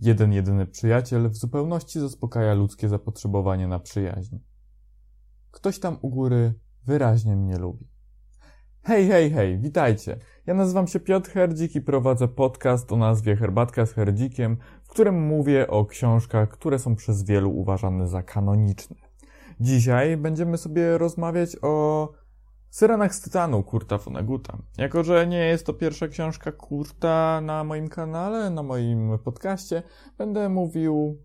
Jeden jedyny przyjaciel w zupełności zaspokaja ludzkie zapotrzebowanie na przyjaźń. Ktoś tam u góry wyraźnie mnie lubi. Hej, hej, hej, witajcie. Ja nazywam się Piotr Herdzik i prowadzę podcast o nazwie Herbatka z Herdzikiem, w którym mówię o książkach, które są przez wielu uważane za kanoniczne. Dzisiaj będziemy sobie rozmawiać o Syrenach z Tytanu Kurta Foneguta. Jako, że nie jest to pierwsza książka Kurta na moim kanale, na moim podcaście, będę mówił,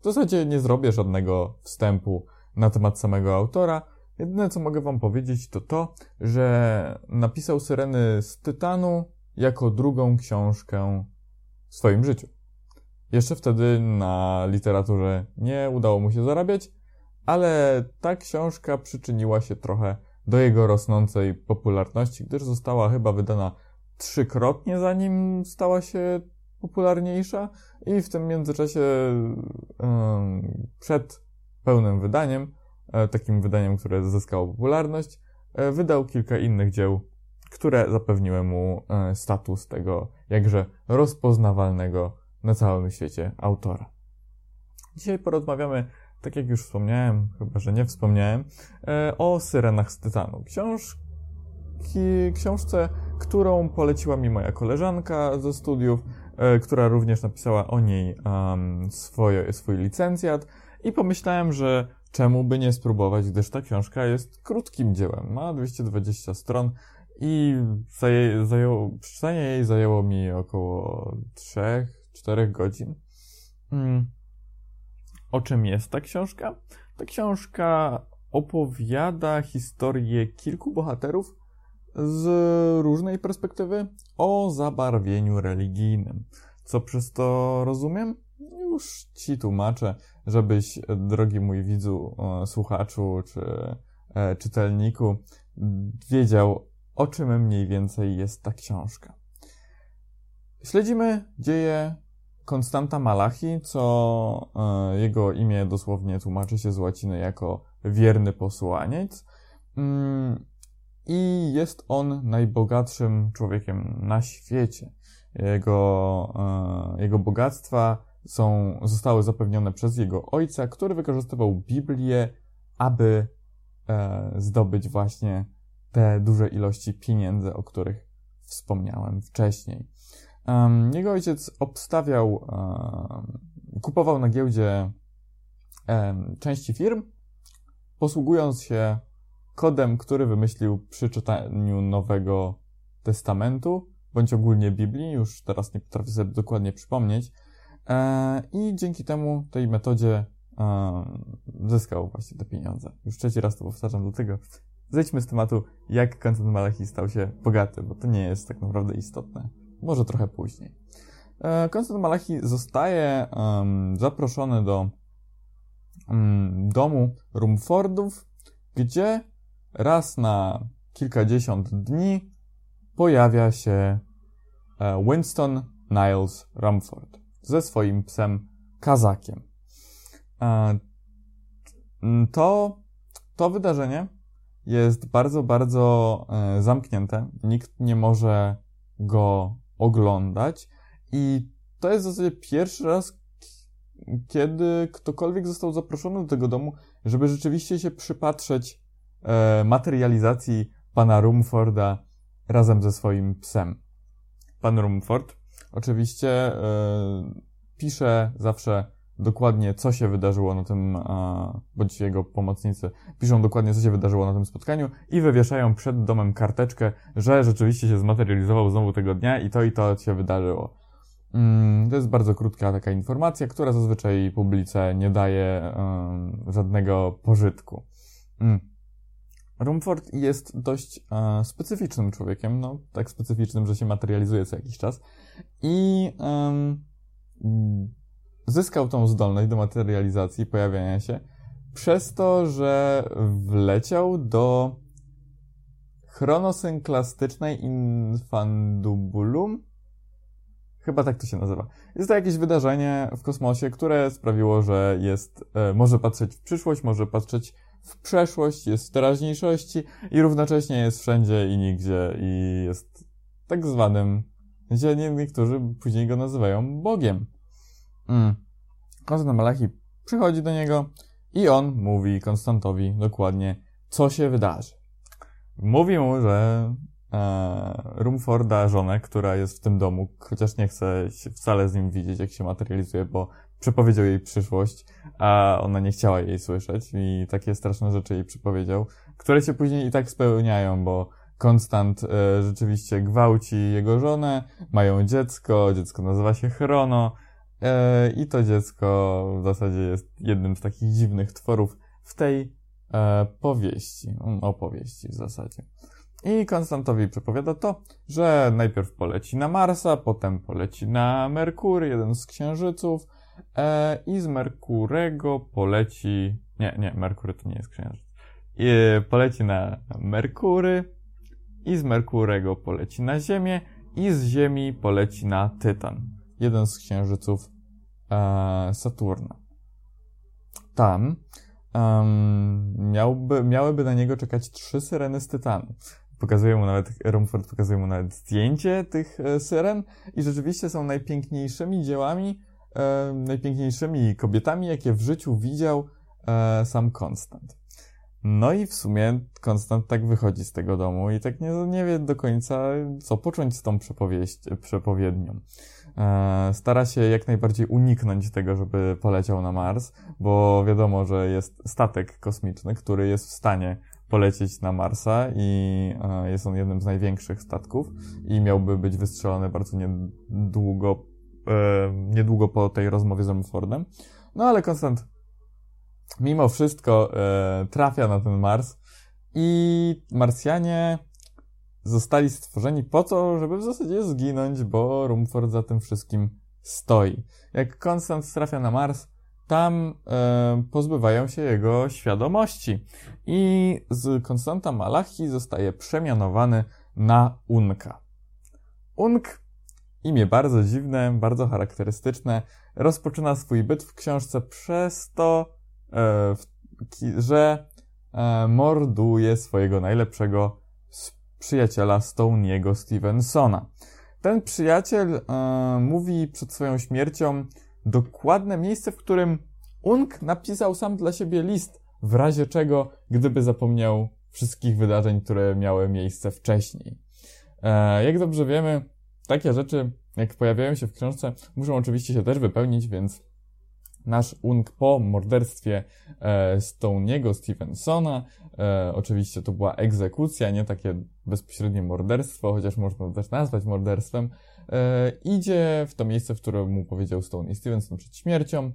w zasadzie nie zrobię żadnego wstępu na temat samego autora. Jedyne, co mogę wam powiedzieć, to to, że napisał Syreny z Tytanu jako drugą książkę w swoim życiu. Jeszcze wtedy na literaturze nie udało mu się zarabiać, ale ta książka przyczyniła się trochę do jego rosnącej popularności, gdyż została chyba wydana trzykrotnie zanim stała się popularniejsza i w tym międzyczasie przed pełnym wydaniem, e, takim wydaniem, które zyskało popularność, e, wydał kilka innych dzieł, które zapewniły mu e, status tego jakże rozpoznawalnego na całym świecie autora. Dzisiaj porozmawiamy tak jak już wspomniałem, chyba że nie wspomniałem, e, o Syrenach z Tytanu. Książki, książce, którą poleciła mi moja koleżanka ze studiów, e, która również napisała o niej um, swoje, swój licencjat i pomyślałem, że czemu by nie spróbować, gdyż ta książka jest krótkim dziełem, ma 220 stron i zaje, zajęło, przeczytanie jej zajęło mi około 3-4 godzin. Hmm. O czym jest ta książka? Ta książka opowiada historię kilku bohaterów z różnej perspektywy o zabarwieniu religijnym. Co przez to rozumiem? Już ci tłumaczę, żebyś, drogi mój widzu, e, słuchaczu czy e, czytelniku, wiedział, o czym mniej więcej jest ta książka. Śledzimy dzieje Konstanta Malachi, co e, jego imię dosłownie tłumaczy się z łaciny jako wierny posłaniec. Mm, I jest on najbogatszym człowiekiem na świecie. Jego, e, jego bogactwa są, zostały zapewnione przez jego ojca, który wykorzystywał Biblię, aby e, zdobyć właśnie te duże ilości pieniędzy, o których wspomniałem wcześniej. Jego ojciec obstawiał, kupował na giełdzie części firm, posługując się kodem, który wymyślił przy czytaniu Nowego Testamentu, bądź ogólnie Biblii, już teraz nie potrafię sobie dokładnie przypomnieć. E, I dzięki temu, tej metodzie, zyskał właśnie te pieniądze. Już trzeci raz to powtarzam, do tego zejdźmy z tematu, jak Konstantin Malachi stał się bogaty, bo to nie jest tak naprawdę istotne może trochę później. E, Konstantin Malachi zostaje um, zaproszony do um, domu Rumfordów, gdzie raz na kilkadziesiąt dni pojawia się e, Winston Niles Rumford ze swoim psem Kazakiem. E, to, to wydarzenie jest bardzo, bardzo zamknięte. Nikt nie może go oglądać i to jest w zasadzie pierwszy raz, kiedy ktokolwiek został zaproszony do tego domu, żeby rzeczywiście się przypatrzeć e, materializacji pana Rumforda razem ze swoim psem. Pan Rumford oczywiście e, pisze zawsze dokładnie, co się wydarzyło na tym, bądź jego pomocnicy piszą dokładnie, co się wydarzyło na tym spotkaniu i wywieszają przed domem karteczkę, że rzeczywiście się zmaterializował znowu tego dnia i to i to się wydarzyło. Mm, to jest bardzo krótka taka informacja, która zazwyczaj publice nie daje żadnego pożytku. Mm. Rumford jest dość e, specyficznym człowiekiem, no tak specyficznym, że się materializuje co jakiś czas i zyskał tą zdolność do materializacji, pojawiania się, przez to, że wleciał do chronosynklastycznej infandubulum. Chyba tak to się nazywa. Jest to jakieś wydarzenie w kosmosie, które sprawiło, że jest, e, może patrzeć w przyszłość, może patrzeć w przeszłość, jest w teraźniejszości i równocześnie jest wszędzie i nigdzie i jest tak zwanym, gdzie niektórzy później go nazywają Bogiem. Mm, Konstantin Malachi przychodzi do niego i on mówi Konstantowi dokładnie, co się wydarzy. Mówi mu, że e, Rumforda, żonę, która jest w tym domu, chociaż nie chce wcale z nim widzieć, jak się materializuje, bo przepowiedział jej przyszłość, a ona nie chciała jej słyszeć i takie straszne rzeczy jej przepowiedział, które się później i tak spełniają, bo Konstant e, rzeczywiście gwałci jego żonę, mają dziecko, dziecko nazywa się Chrono e, i to dziecko w zasadzie jest jednym z takich dziwnych tworów w tej e, powieści, opowieści w zasadzie. I Konstantowi przepowiada to, że najpierw poleci na Marsa, potem poleci na Merkury, jeden z księżyców, e, i z Merkurego poleci, nie, nie, Merkury to nie jest księżyc, I, poleci na Merkury, i z Merkurego poleci na Ziemię, i z Ziemi poleci na Tytan, jeden z księżyców e, Saturna. Tam um, miałby, miałyby na niego czekać trzy syreny z Tytanu. Pokazuje mu nawet, Rumford pokazuje mu nawet zdjęcie tych e, syren i rzeczywiście są najpiękniejszymi dziełami, e, najpiękniejszymi kobietami, jakie w życiu widział e, sam Konstant. No i w sumie Konstant tak wychodzi z tego domu i tak nie, nie wie do końca, co począć z tą przepowiednią. E, stara się jak najbardziej uniknąć tego, żeby poleciał na Mars, bo wiadomo, że jest statek kosmiczny, który jest w stanie polecieć na Marsa i e, jest on jednym z największych statków i miałby być wystrzelony bardzo niedługo, e, niedługo po tej rozmowie z Rumfordem. No ale Konstant mimo wszystko trafia na ten Mars i Marsjanie zostali stworzeni po to, żeby w zasadzie zginąć, bo Rumford za tym wszystkim stoi. Jak Konstant trafia na Mars, tam e, pozbywają się jego świadomości. I z Konstanta Malachi zostaje przemianowany na Unka. Unk, imię bardzo dziwne, bardzo charakterystyczne, rozpoczyna swój byt w książce przez to, e, że e, morduje swojego najlepszego przyjaciela Stone'ego Stevensona. Ten przyjaciel e, mówi przed swoją śmiercią dokładne miejsce, w którym Unk napisał sam dla siebie list, w razie czego, gdyby zapomniał wszystkich wydarzeń, które miały miejsce wcześniej. E, jak dobrze wiemy, takie rzeczy, jak pojawiają się w książce, muszą oczywiście się też wypełnić, więc nasz Unk po morderstwie e, Stone'ego Stevensona, e, oczywiście to była egzekucja, nie takie bezpośrednie morderstwo, chociaż można też nazwać morderstwem, e, idzie w to miejsce, w którym mu powiedział Stone i Stevenson przed śmiercią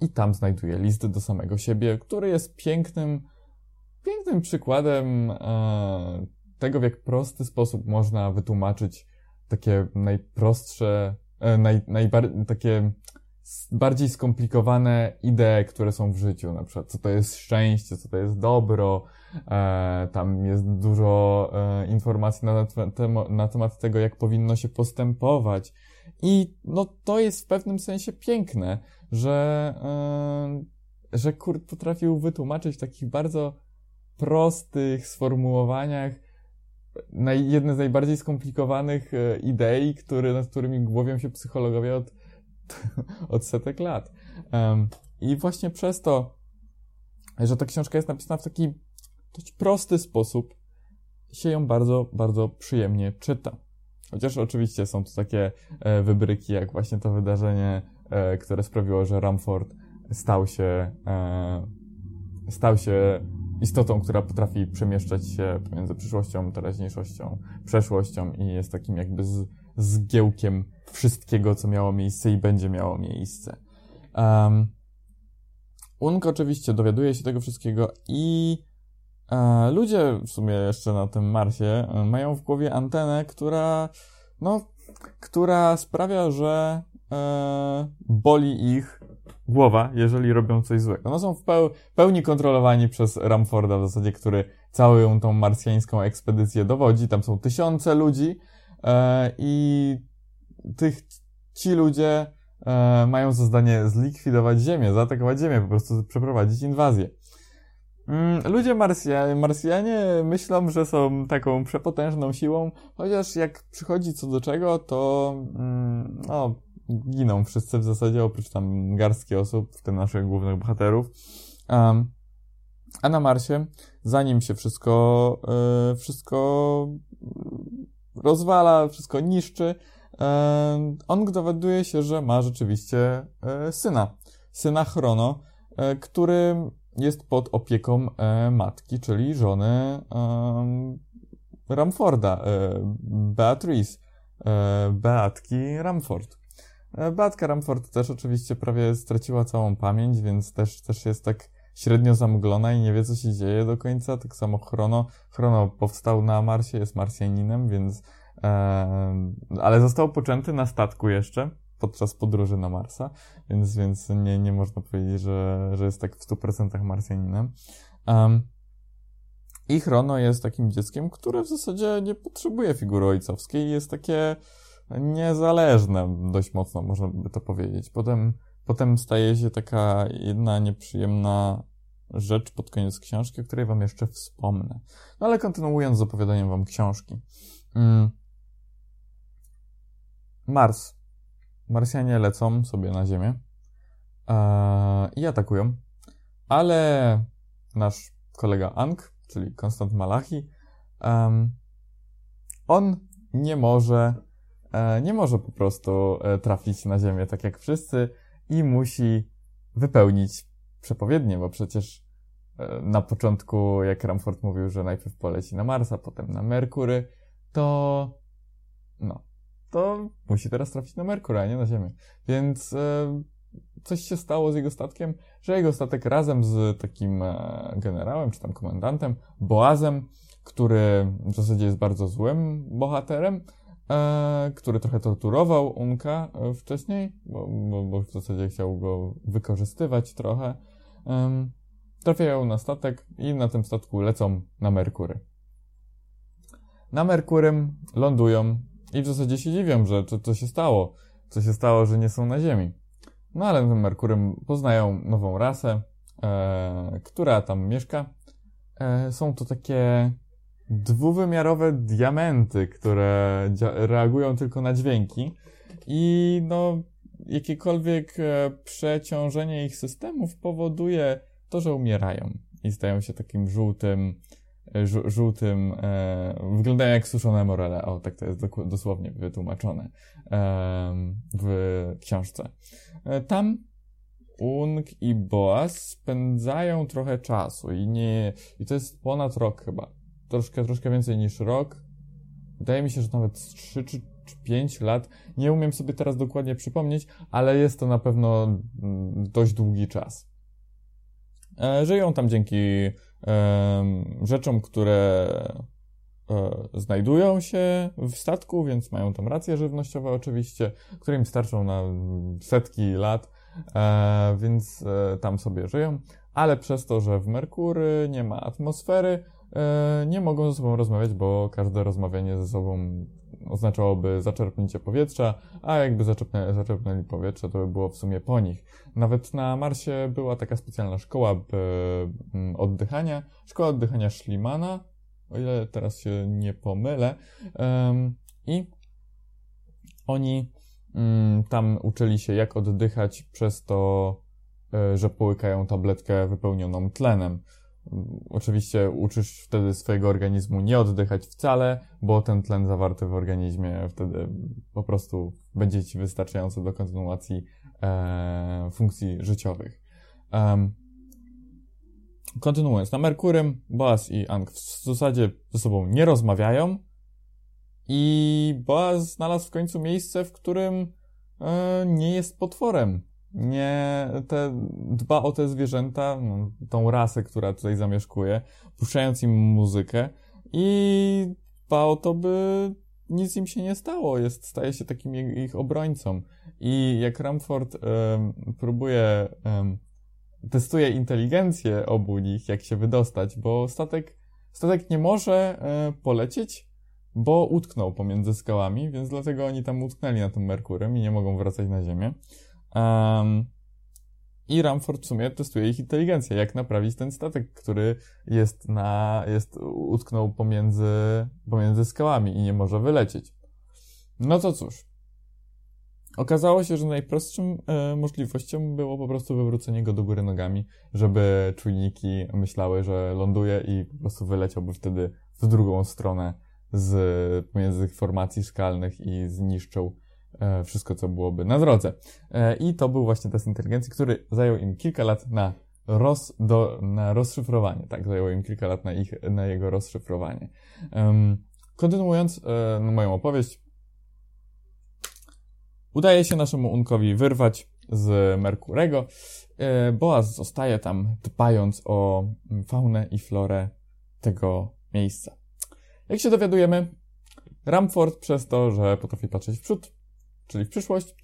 i tam znajduje list do samego siebie, który jest pięknym, pięknym przykładem e, tego, w jak prosty sposób można wytłumaczyć takie najprostsze, e, naj, najbar- takie bardziej skomplikowane idee, które są w życiu, na przykład co to jest szczęście, co to jest dobro, e, tam jest dużo e, informacji na, na temat tego, jak powinno się postępować. I no to jest w pewnym sensie piękne, że, e, że Kurt potrafił wytłumaczyć w takich bardzo prostych sformułowaniach naj, jedne z najbardziej skomplikowanych e, idei, które, nad którymi głowią się psychologowie od od setek lat. I właśnie przez to, że ta książka jest napisana w taki dość prosty sposób, się ją bardzo, bardzo przyjemnie czyta. Chociaż oczywiście są to takie e, wybryki, jak właśnie to wydarzenie, e, które sprawiło, że Ramford stał się, e, stał się istotą, która potrafi przemieszczać się pomiędzy przyszłością, teraźniejszością, przeszłością i jest takim jakby z, zgiełkiem wszystkiego, co miało miejsce i będzie miało miejsce. Um, Unk oczywiście dowiaduje się tego wszystkiego i e, ludzie w sumie jeszcze na tym Marsie e, mają w głowie antenę, która no, która sprawia, że e, boli ich głowa, jeżeli robią coś złego. No są w peł pełni kontrolowani przez Ramforda w zasadzie, który całą tą marsjańską ekspedycję dowodzi. Tam są tysiące ludzi i tych, ci ludzie e, mają za zadanie zlikwidować Ziemię, zaatakować Ziemię, po prostu przeprowadzić inwazję. Mm, ludzie Marsjanie, Marsjanie myślą, że są taką przepotężną siłą, chociaż jak przychodzi co do czego, to mm, no, giną wszyscy w zasadzie, oprócz tam garstki osób, w tym naszych głównych bohaterów. Um, a na Marsie, zanim się wszystko, yy, wszystko rozwala, wszystko niszczy, on dowiaduje się, że ma rzeczywiście yy, syna. Syna Chrono, który jest pod opieką matki, czyli żony Ramforda, Beatrice, Beatki Ramford. Beatka Ramford też oczywiście prawie straciła całą pamięć, więc też, też jest tak średnio zamglona i nie wie, co się dzieje do końca. Tak samo Chrono. Chrono powstał na Marsie, jest Marsjaninem, więc... E, ale został poczęty na statku jeszcze podczas podróży na Marsa, więc, więc nie, nie można powiedzieć, że, że jest tak w 100% Marsjaninem. Um, I Chrono jest takim dzieckiem, które w zasadzie nie potrzebuje figury ojcowskiej, jest takie niezależne dość mocno, można by to powiedzieć. Potem Potem staje się taka jedna nieprzyjemna rzecz pod koniec książki, o której wam jeszcze wspomnę. No ale kontynuując z opowiadaniem wam książki. Mm. Mars. Marsjanie lecą sobie na Ziemię e, i atakują, ale nasz kolega Ang, czyli Konstant Malachi, um, on nie może, e, nie może po prostu e, trafić na Ziemię tak jak wszyscy, i musi wypełnić przepowiednie, bo przecież e, na początku, jak Ramford mówił, że najpierw poleci na Marsa, potem na Merkury, to no, to musi teraz trafić na Merkury, a nie na Ziemię. Więc e, coś się stało z jego statkiem, że jego statek razem z takim e, generałem, czy tam komendantem, Boazem, który w zasadzie jest bardzo złym bohaterem, e, który trochę torturował Unka e, wcześniej, bo, bo, bo, w zasadzie chciał go wykorzystywać trochę. E, trafiają na statek i na tym statku lecą na Merkury. Na Merkurym lądują i w zasadzie się dziwią, że co, się stało, co się stało, że nie są na Ziemi. No ale na Merkurym poznają nową rasę, e, która tam mieszka. E, są to takie dwuwymiarowe diamenty, które reagują tylko na dźwięki i no jakiekolwiek e, przeciążenie ich systemów powoduje to, że umierają i stają się takim żółtym, e, żółtym, e, wyglądają jak suszone morele. O, tak to jest dosłownie wytłumaczone e, w książce. E, tam Ung i Boaz spędzają trochę czasu i nie, i to jest ponad rok chyba troszkę, troszkę więcej niż rok. Wydaje mi się, że nawet 3 czy, czy 5 lat. Nie umiem sobie teraz dokładnie przypomnieć, ale jest to na pewno mm, dość długi czas. E, żyją tam dzięki rzeczom, które e, znajdują się w statku, więc mają tam racje żywnościowe oczywiście, które im starczą na setki lat, e, więc tam sobie żyją, ale przez to, że w Merkury nie ma atmosfery, nie mogą ze sobą rozmawiać, bo każde rozmawianie ze sobą oznaczałoby zaczerpnięcie powietrza, a jakby zaczerpnę, zaczerpnęli powietrze, to by było w sumie po nich. Nawet na Marsie była taka specjalna szkoła mm, oddychania, szkoła oddychania Schlimana, o ile teraz się nie pomylę, i oni mm, tam uczyli się, jak oddychać przez to, e, że połykają tabletkę wypełnioną tlenem. Oczywiście uczysz wtedy swojego organizmu nie oddychać wcale, bo ten tlen zawarty w organizmie wtedy po prostu będzie ci wystarczający do kontynuacji e, funkcji życiowych. Um, kontynuując, na Merkurym Boaz i Ang w zasadzie ze sobą nie rozmawiają i Boaz znalazł w końcu miejsce, w którym e, nie jest potworem nie te, dba o te zwierzęta, no, tą rasę, która tutaj zamieszkuje, puszczając im muzykę i dba o to, by nic im się nie stało, jest, staje się takim ich obrońcą. I jak Ramford próbuje, testuje inteligencję obu nich, jak się wydostać, bo statek, statek nie może um, polecieć, bo utknął pomiędzy skałami, więc dlatego oni tam utknęli na tym Merkurem i nie mogą wracać na Ziemię. Um, I Ramford w sumie testuje ich inteligencję, jak naprawić ten statek, który jest na, jest, utknął pomiędzy, pomiędzy skałami i nie może wylecieć. No to cóż. Okazało się, że najprostszą e, możliwością było po prostu wywrócenie go do góry nogami, żeby czujniki myślały, że ląduje i po prostu wyleciałby wtedy w drugą stronę z pomiędzy formacji skalnych i zniszczył wszystko, co byłoby na drodze. E, I to był właśnie test inteligencji, który zajął im kilka lat na, roz, do, na rozszyfrowanie. Tak, zajęło im kilka lat na, ich, na jego rozszyfrowanie. Kontynuując e, moją opowieść, udaje się naszemu Unkowi wyrwać z Merkurego. E, Boaz zostaje tam, dbając o faunę i florę tego miejsca. Jak się dowiadujemy, Ramford przez to, że potrafi patrzeć w przód, czyli w przyszłość,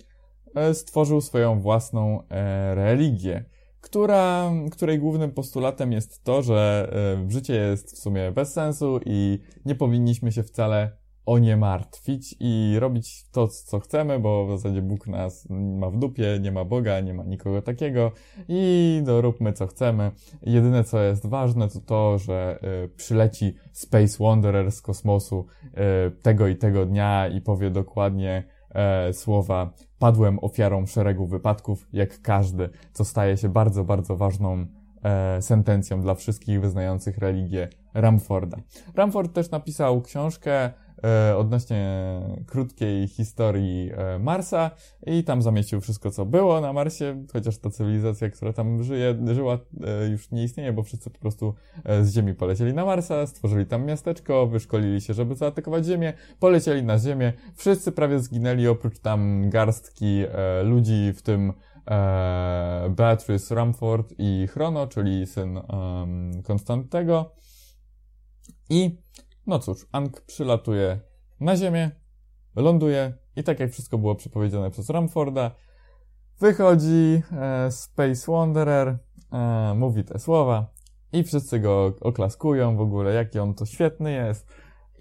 e, stworzył swoją własną e, religię, która, której głównym postulatem jest to, że e, życie jest w sumie bez sensu i nie powinniśmy się wcale o nie martwić i robić to, co chcemy, bo w zasadzie Bóg nas ma w dupie, nie ma Boga, nie ma nikogo takiego i no, róbmy co chcemy. Jedyne, co jest ważne, to to, że y, przyleci Space Wanderer z kosmosu y, tego i tego dnia i powie dokładnie y, słowa padłem ofiarą szeregu wypadków, jak każdy, co staje się bardzo, bardzo ważną e, sentencją dla wszystkich wyznających religię Ramforda. Ramford też napisał książkę e, odnośnie krótkiej historii e, Marsa i tam zamieścił wszystko, co było na Marsie, chociaż ta cywilizacja, która tam żyje, żyła, e, już nie istnieje, bo wszyscy po prostu z Ziemi polecieli na Marsa, stworzyli tam miasteczko, wyszkolili się, żeby zaatakować Ziemię, polecieli na Ziemię, wszyscy prawie zginęli, oprócz tam garstki ludzi, w tym Beatrice Ramford i Chrono, czyli syn um, Konstantego. I no cóż, Ang przylatuje na Ziemię, ląduje i tak jak wszystko było przepowiedziane przez Ramforda, wychodzi e, Space Wanderer, e, mówi te słowa i wszyscy go oklaskują w ogóle, jaki on to świetny jest.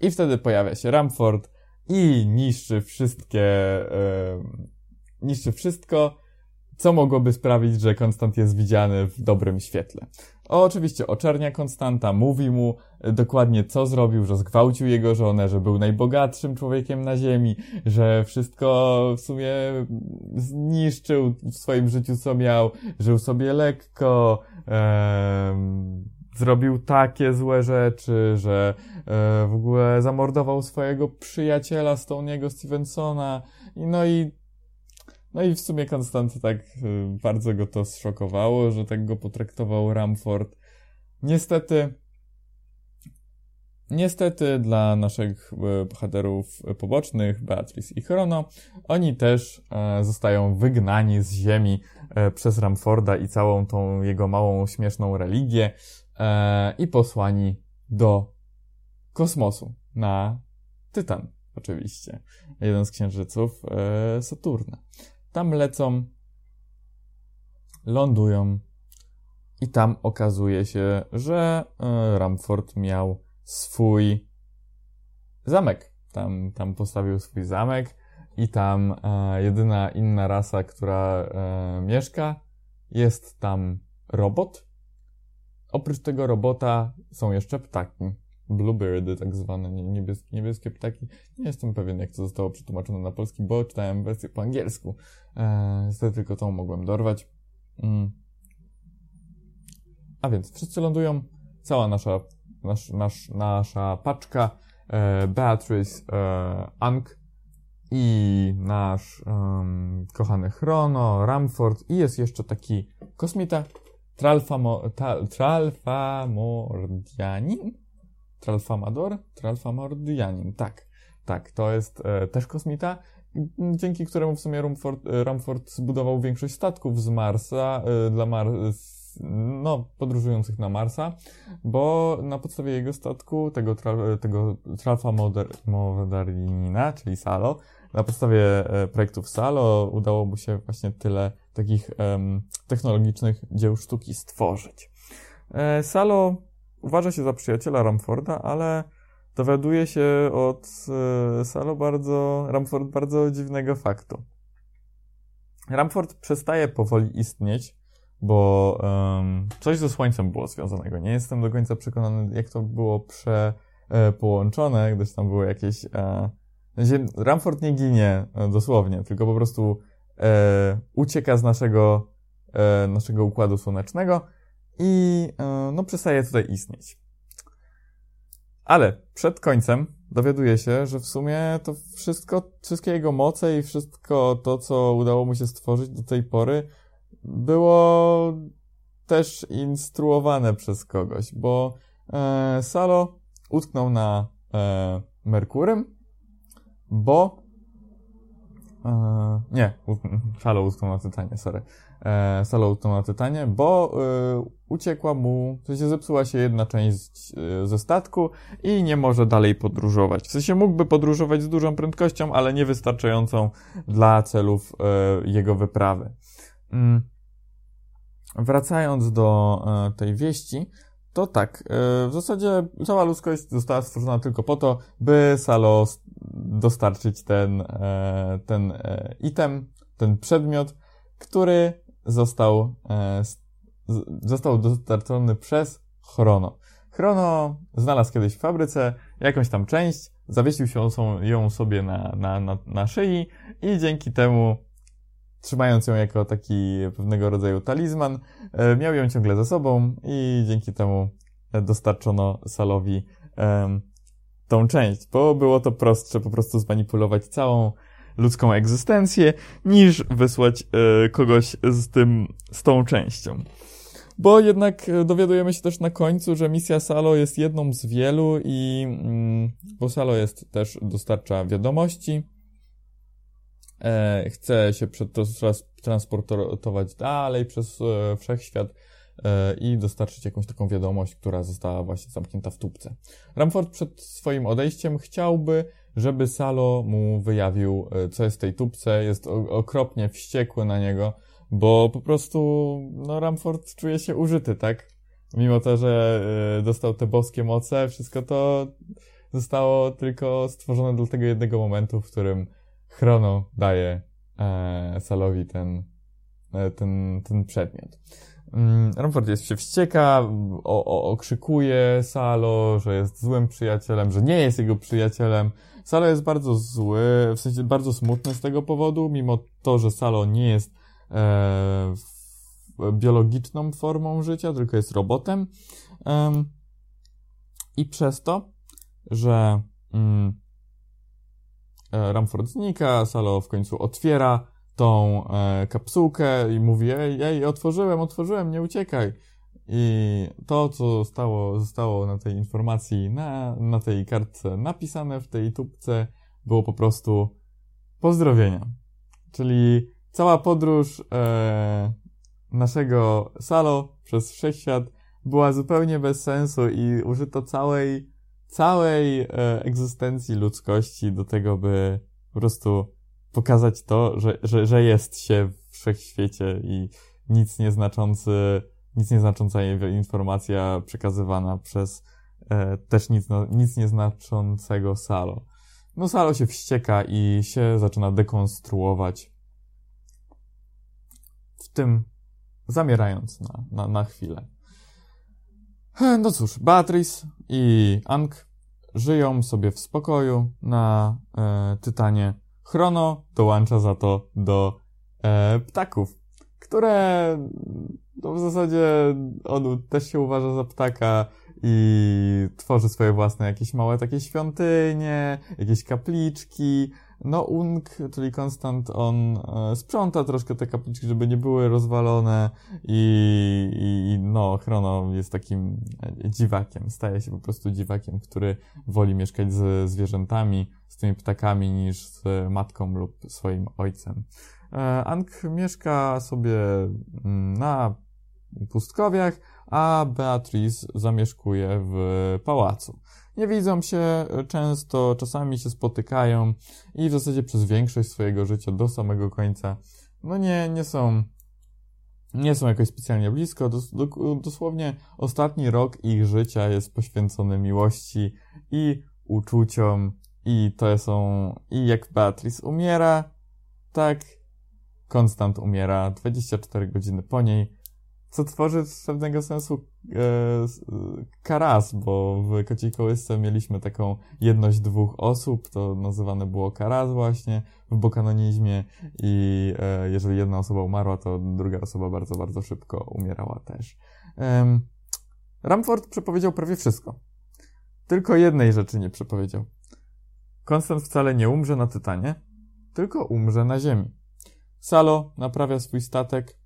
I wtedy pojawia się Ramford i niszczy wszystkie, e, niszczy wszystko, co mogłoby sprawić, że Konstant jest widziany w dobrym świetle. O, oczywiście oczernia Konstanta, mówi mu dokładnie co zrobił, że zgwałcił jego żonę, że był najbogatszym człowiekiem na ziemi, że wszystko w sumie zniszczył w swoim życiu co miał, żył sobie lekko, em, zrobił takie złe rzeczy, że e, w ogóle zamordował swojego przyjaciela Stoniego Stevensona. I no i no i w sumie Konstanty tak y, bardzo go to zszokowało, że tak go potraktował Ramford. Niestety, niestety dla naszych y, bohaterów pobocznych, Beatrice i Chrono, oni też e, zostają wygnani z ziemi e, przez Ramforda i całą tą jego małą, śmieszną religię e, i posłani do kosmosu na Tytan, oczywiście. Jeden z księżyców Saturna. Tam lecą, lądują i tam okazuje się, że e, Ramford miał swój zamek. Tam, tam postawił swój zamek i tam e, jedyna inna rasa, która e, mieszka, jest tam robot. Oprócz tego robota są jeszcze ptaki. Bluebirdy, tak zwane niebieskie, niebieskie ptaki. Nie jestem pewien, jak to zostało przetłumaczone na polski, bo czytałem wersję po angielsku. Eee, niestety tylko tą mogłem dorwać. Mm. A więc wszyscy lądują. Cała nasza, nasz, nasz, nasza paczka, e, Beatrice, e, Ank i nasz um, kochany Chrono, Ramford i jest jeszcze taki kosmita, Tralfamo, Tralfamordianin? Tralfamador? Tralfamordianin, tak. Tak, to jest e, też kosmita, dzięki któremu w sumie Rumford, e, Ramford zbudował większość statków z Marsa, e, dla Mar no, podróżujących na Marsa, bo na podstawie jego statku, tego, tra, tego Tralfa Modernina, czyli Salo, na podstawie e, projektów Salo udało mu się właśnie tyle takich technologicznych dzieł sztuki stworzyć. E, Salo uważa się za przyjaciela Ramforda, ale dowiaduje się od e, Salo bardzo, Ramford bardzo dziwnego faktu. Ramford przestaje powoli istnieć, bo um, coś ze Słońcem było związanego. Nie jestem do końca przekonany, jak to było prze, e, gdyż tam były jakieś e, sensie Ramford nie ginie e, dosłownie, tylko po prostu e, ucieka z naszego, e, naszego układu słonecznego i e, no przestaje tutaj istnieć. Ale przed końcem dowiaduje się, że w sumie to wszystko, wszystkie jego moce i wszystko to, co udało mu się stworzyć do tej pory, było też instruowane przez kogoś, bo e, Salo utknął na e, Merkurym, bo e, nie, Salo utknął na Tytanie, sorry. E, Salo utknął na Tytanie, bo e, uciekła mu, w sensie zepsuła się jedna część e, ze statku i nie może dalej podróżować. W sensie mógłby podróżować z dużą prędkością, ale niewystarczającą dla celów e, jego wyprawy. Mm. Wracając do e, tej wieści, to tak, w zasadzie cała ludzkość została stworzona tylko po to, by Salo dostarczyć ten, e, ten item, ten przedmiot, który został, został dostarczony przez Chrono. Chrono znalazł kiedyś w fabryce jakąś tam część, zawiesił się ją sobie na, na, na, na szyi i dzięki temu trzymając ją jako taki pewnego rodzaju talizman, e, miał ją ciągle ze sobą i dzięki temu dostarczono Salowi tą część, bo było to prostsze po prostu zmanipulować całą ludzką egzystencję, niż wysłać e, kogoś z tym, z tą częścią. Bo jednak dowiadujemy się też na końcu, że misja Salo jest jedną z wielu i, mm, bo Salo jest też, dostarcza wiadomości, e, chce się transportować dalej przez e, wszechświat e, i dostarczyć jakąś taką wiadomość, która została właśnie zamknięta w tubce. Ramford przed swoim odejściem chciałby, żeby Salo mu wyjawił, e, co jest w tej tubce, jest okropnie wściekły na niego, bo po prostu, no, Ramford czuje się użyty, tak? Mimo to, że e, dostał te boskie moce, wszystko to zostało tylko stworzone do tego jednego momentu, w którym Chrono daje e, Salowi ten, e, ten, ten przedmiot. Mm, Romford jest się wścieka, o, o, okrzykuje Salo, że jest złym przyjacielem, że nie jest jego przyjacielem. Salo jest bardzo zły, w sensie bardzo smutny z tego powodu, mimo to, że Salo nie jest e, biologiczną formą życia, tylko jest robotem. Um, I przez to, że E, Ramford znika, Salo w końcu otwiera tą e, kapsułkę i mówi, ej, ej, otworzyłem, otworzyłem, nie uciekaj. I to, co zostało, zostało na tej informacji, na, na tej kartce napisane w tej tubce, było po prostu pozdrowienia. Czyli cała podróż e, naszego Salo przez wszechświat była zupełnie bez sensu i użyto całej całej e, egzystencji ludzkości do tego, by po prostu pokazać to, że, że, że jest się w wszechświecie i nic nieznaczący, nic nieznacząca informacja przekazywana przez e, też nic, no, nic nieznaczącego Salo. No Salo się wścieka i się zaczyna dekonstruować. W tym zamierając na, na, na chwilę. No cóż, Beatrice i Ank żyją sobie w spokoju na e, Tytanie. Chrono dołącza za to do e, ptaków, które no w zasadzie on też się uważa za ptaka i tworzy swoje własne jakieś małe takie świątynie, jakieś kapliczki, no Ung, czyli Konstant, on e, sprząta troszkę te kapliczki, żeby nie były rozwalone i, i no, Chrono jest takim e, dziwakiem, staje się po prostu dziwakiem, który woli mieszkać z zwierzętami, z tymi ptakami niż z matką lub swoim ojcem. E, Ang mieszka sobie mm, na pustkowiach, a Beatrice zamieszkuje w pałacu. Nie widzą się często, czasami się spotykają i w zasadzie przez większość swojego życia do samego końca, no nie, nie są, nie są jakoś specjalnie blisko. Dos, dosłownie ostatni rok ich życia jest poświęcony miłości i uczuciom i to są, i jak Beatrice umiera, tak Konstant umiera 24 godziny po niej co tworzy z pewnego sensu e, karas, bo w Kociej Kołysce mieliśmy taką jedność dwóch osób, to nazywane było karas właśnie w bokanonizmie i e, jeżeli jedna osoba umarła, to druga osoba bardzo, bardzo szybko umierała też. E, Ramford przepowiedział prawie wszystko. Tylko jednej rzeczy nie przepowiedział. Konstant wcale nie umrze na Tytanie, tylko umrze na Ziemi. Salo naprawia swój statek,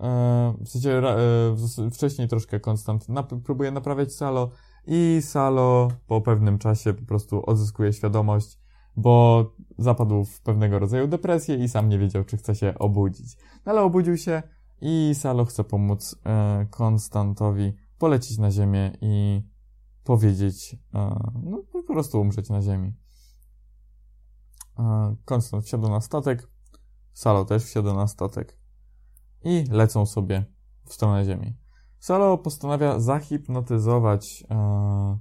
e, w sensie e, wcześniej troszkę Konstant próbuje naprawiać Salo i Salo po pewnym czasie po prostu odzyskuje świadomość, bo zapadł w pewnego rodzaju depresję i sam nie wiedział, czy chce się obudzić. No ale obudził się i Salo chce pomóc e, Konstantowi polecić na Ziemię i powiedzieć, no po prostu umrzeć na Ziemi. Konstant wsiada na statek, Salo też wsiada na statek i lecą sobie w stronę Ziemi. Salo postanawia zahipnotyzować e,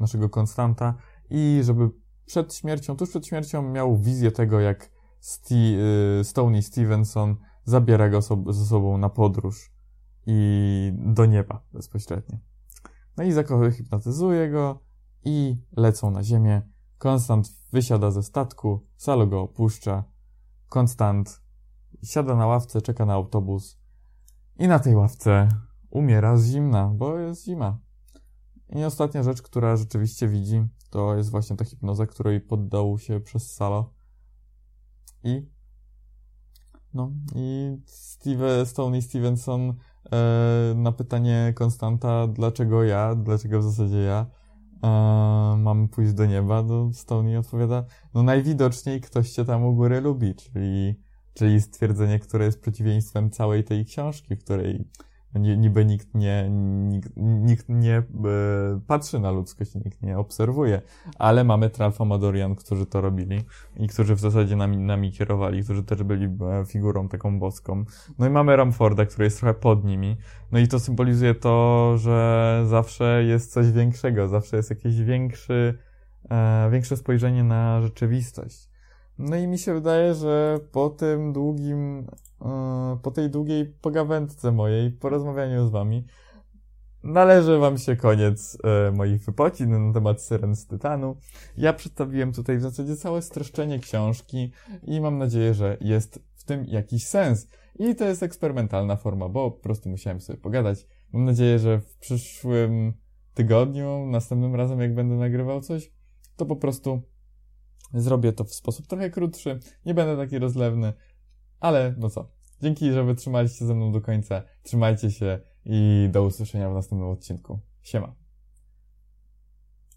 naszego Konstanta i żeby przed śmiercią, tuż przed śmiercią miał wizję tego, jak Sti, y, Stony Stevenson zabiera go so, ze sobą na podróż i do nieba bezpośrednio. No i hipnotyzuje go i lecą na ziemię. Konstant wysiada ze statku, Salo go opuszcza. Konstant siada na ławce, czeka na autobus i na tej ławce umiera z zimna, bo jest zima. I ostatnia rzecz, która rzeczywiście widzi, to jest właśnie ta hipnoza, której poddał się przez Salo. I no, i Steve, Stony Stevenson e, na pytanie Konstanta, dlaczego ja, dlaczego w zasadzie ja e, mam pójść do nieba, to Stony odpowiada, no najwidoczniej ktoś cię tam u góry lubi, czyli, czyli stwierdzenie, które jest przeciwieństwem całej tej książki, w której niby nikt nie, nikt, nikt nie e, patrzy na ludzkość, nikt nie obserwuje, ale mamy Tralfamadorian, którzy to robili i którzy w zasadzie nami, nami kierowali, którzy też byli e, figurą taką boską. No i mamy Ramforda, który jest trochę pod nimi, no i to symbolizuje to, że zawsze jest coś większego, zawsze jest jakieś większy, e, większe spojrzenie na rzeczywistość. No i mi się wydaje, że po tym długim po tej długiej pogawędce mojej, po rozmawianiu z wami, należy wam się koniec e, moich wypocin na temat Syren z Tytanu. Ja przedstawiłem tutaj w zasadzie całe streszczenie książki i mam nadzieję, że jest w tym jakiś sens. I to jest eksperymentalna forma, bo po prostu musiałem sobie pogadać. Mam nadzieję, że w przyszłym tygodniu, następnym razem jak będę nagrywał coś, to po prostu zrobię to w sposób trochę krótszy, nie będę taki rozlewny, ale no co, dzięki, że wytrzymaliście ze mną do końca. Trzymajcie się i do usłyszenia w następnym odcinku. Siema.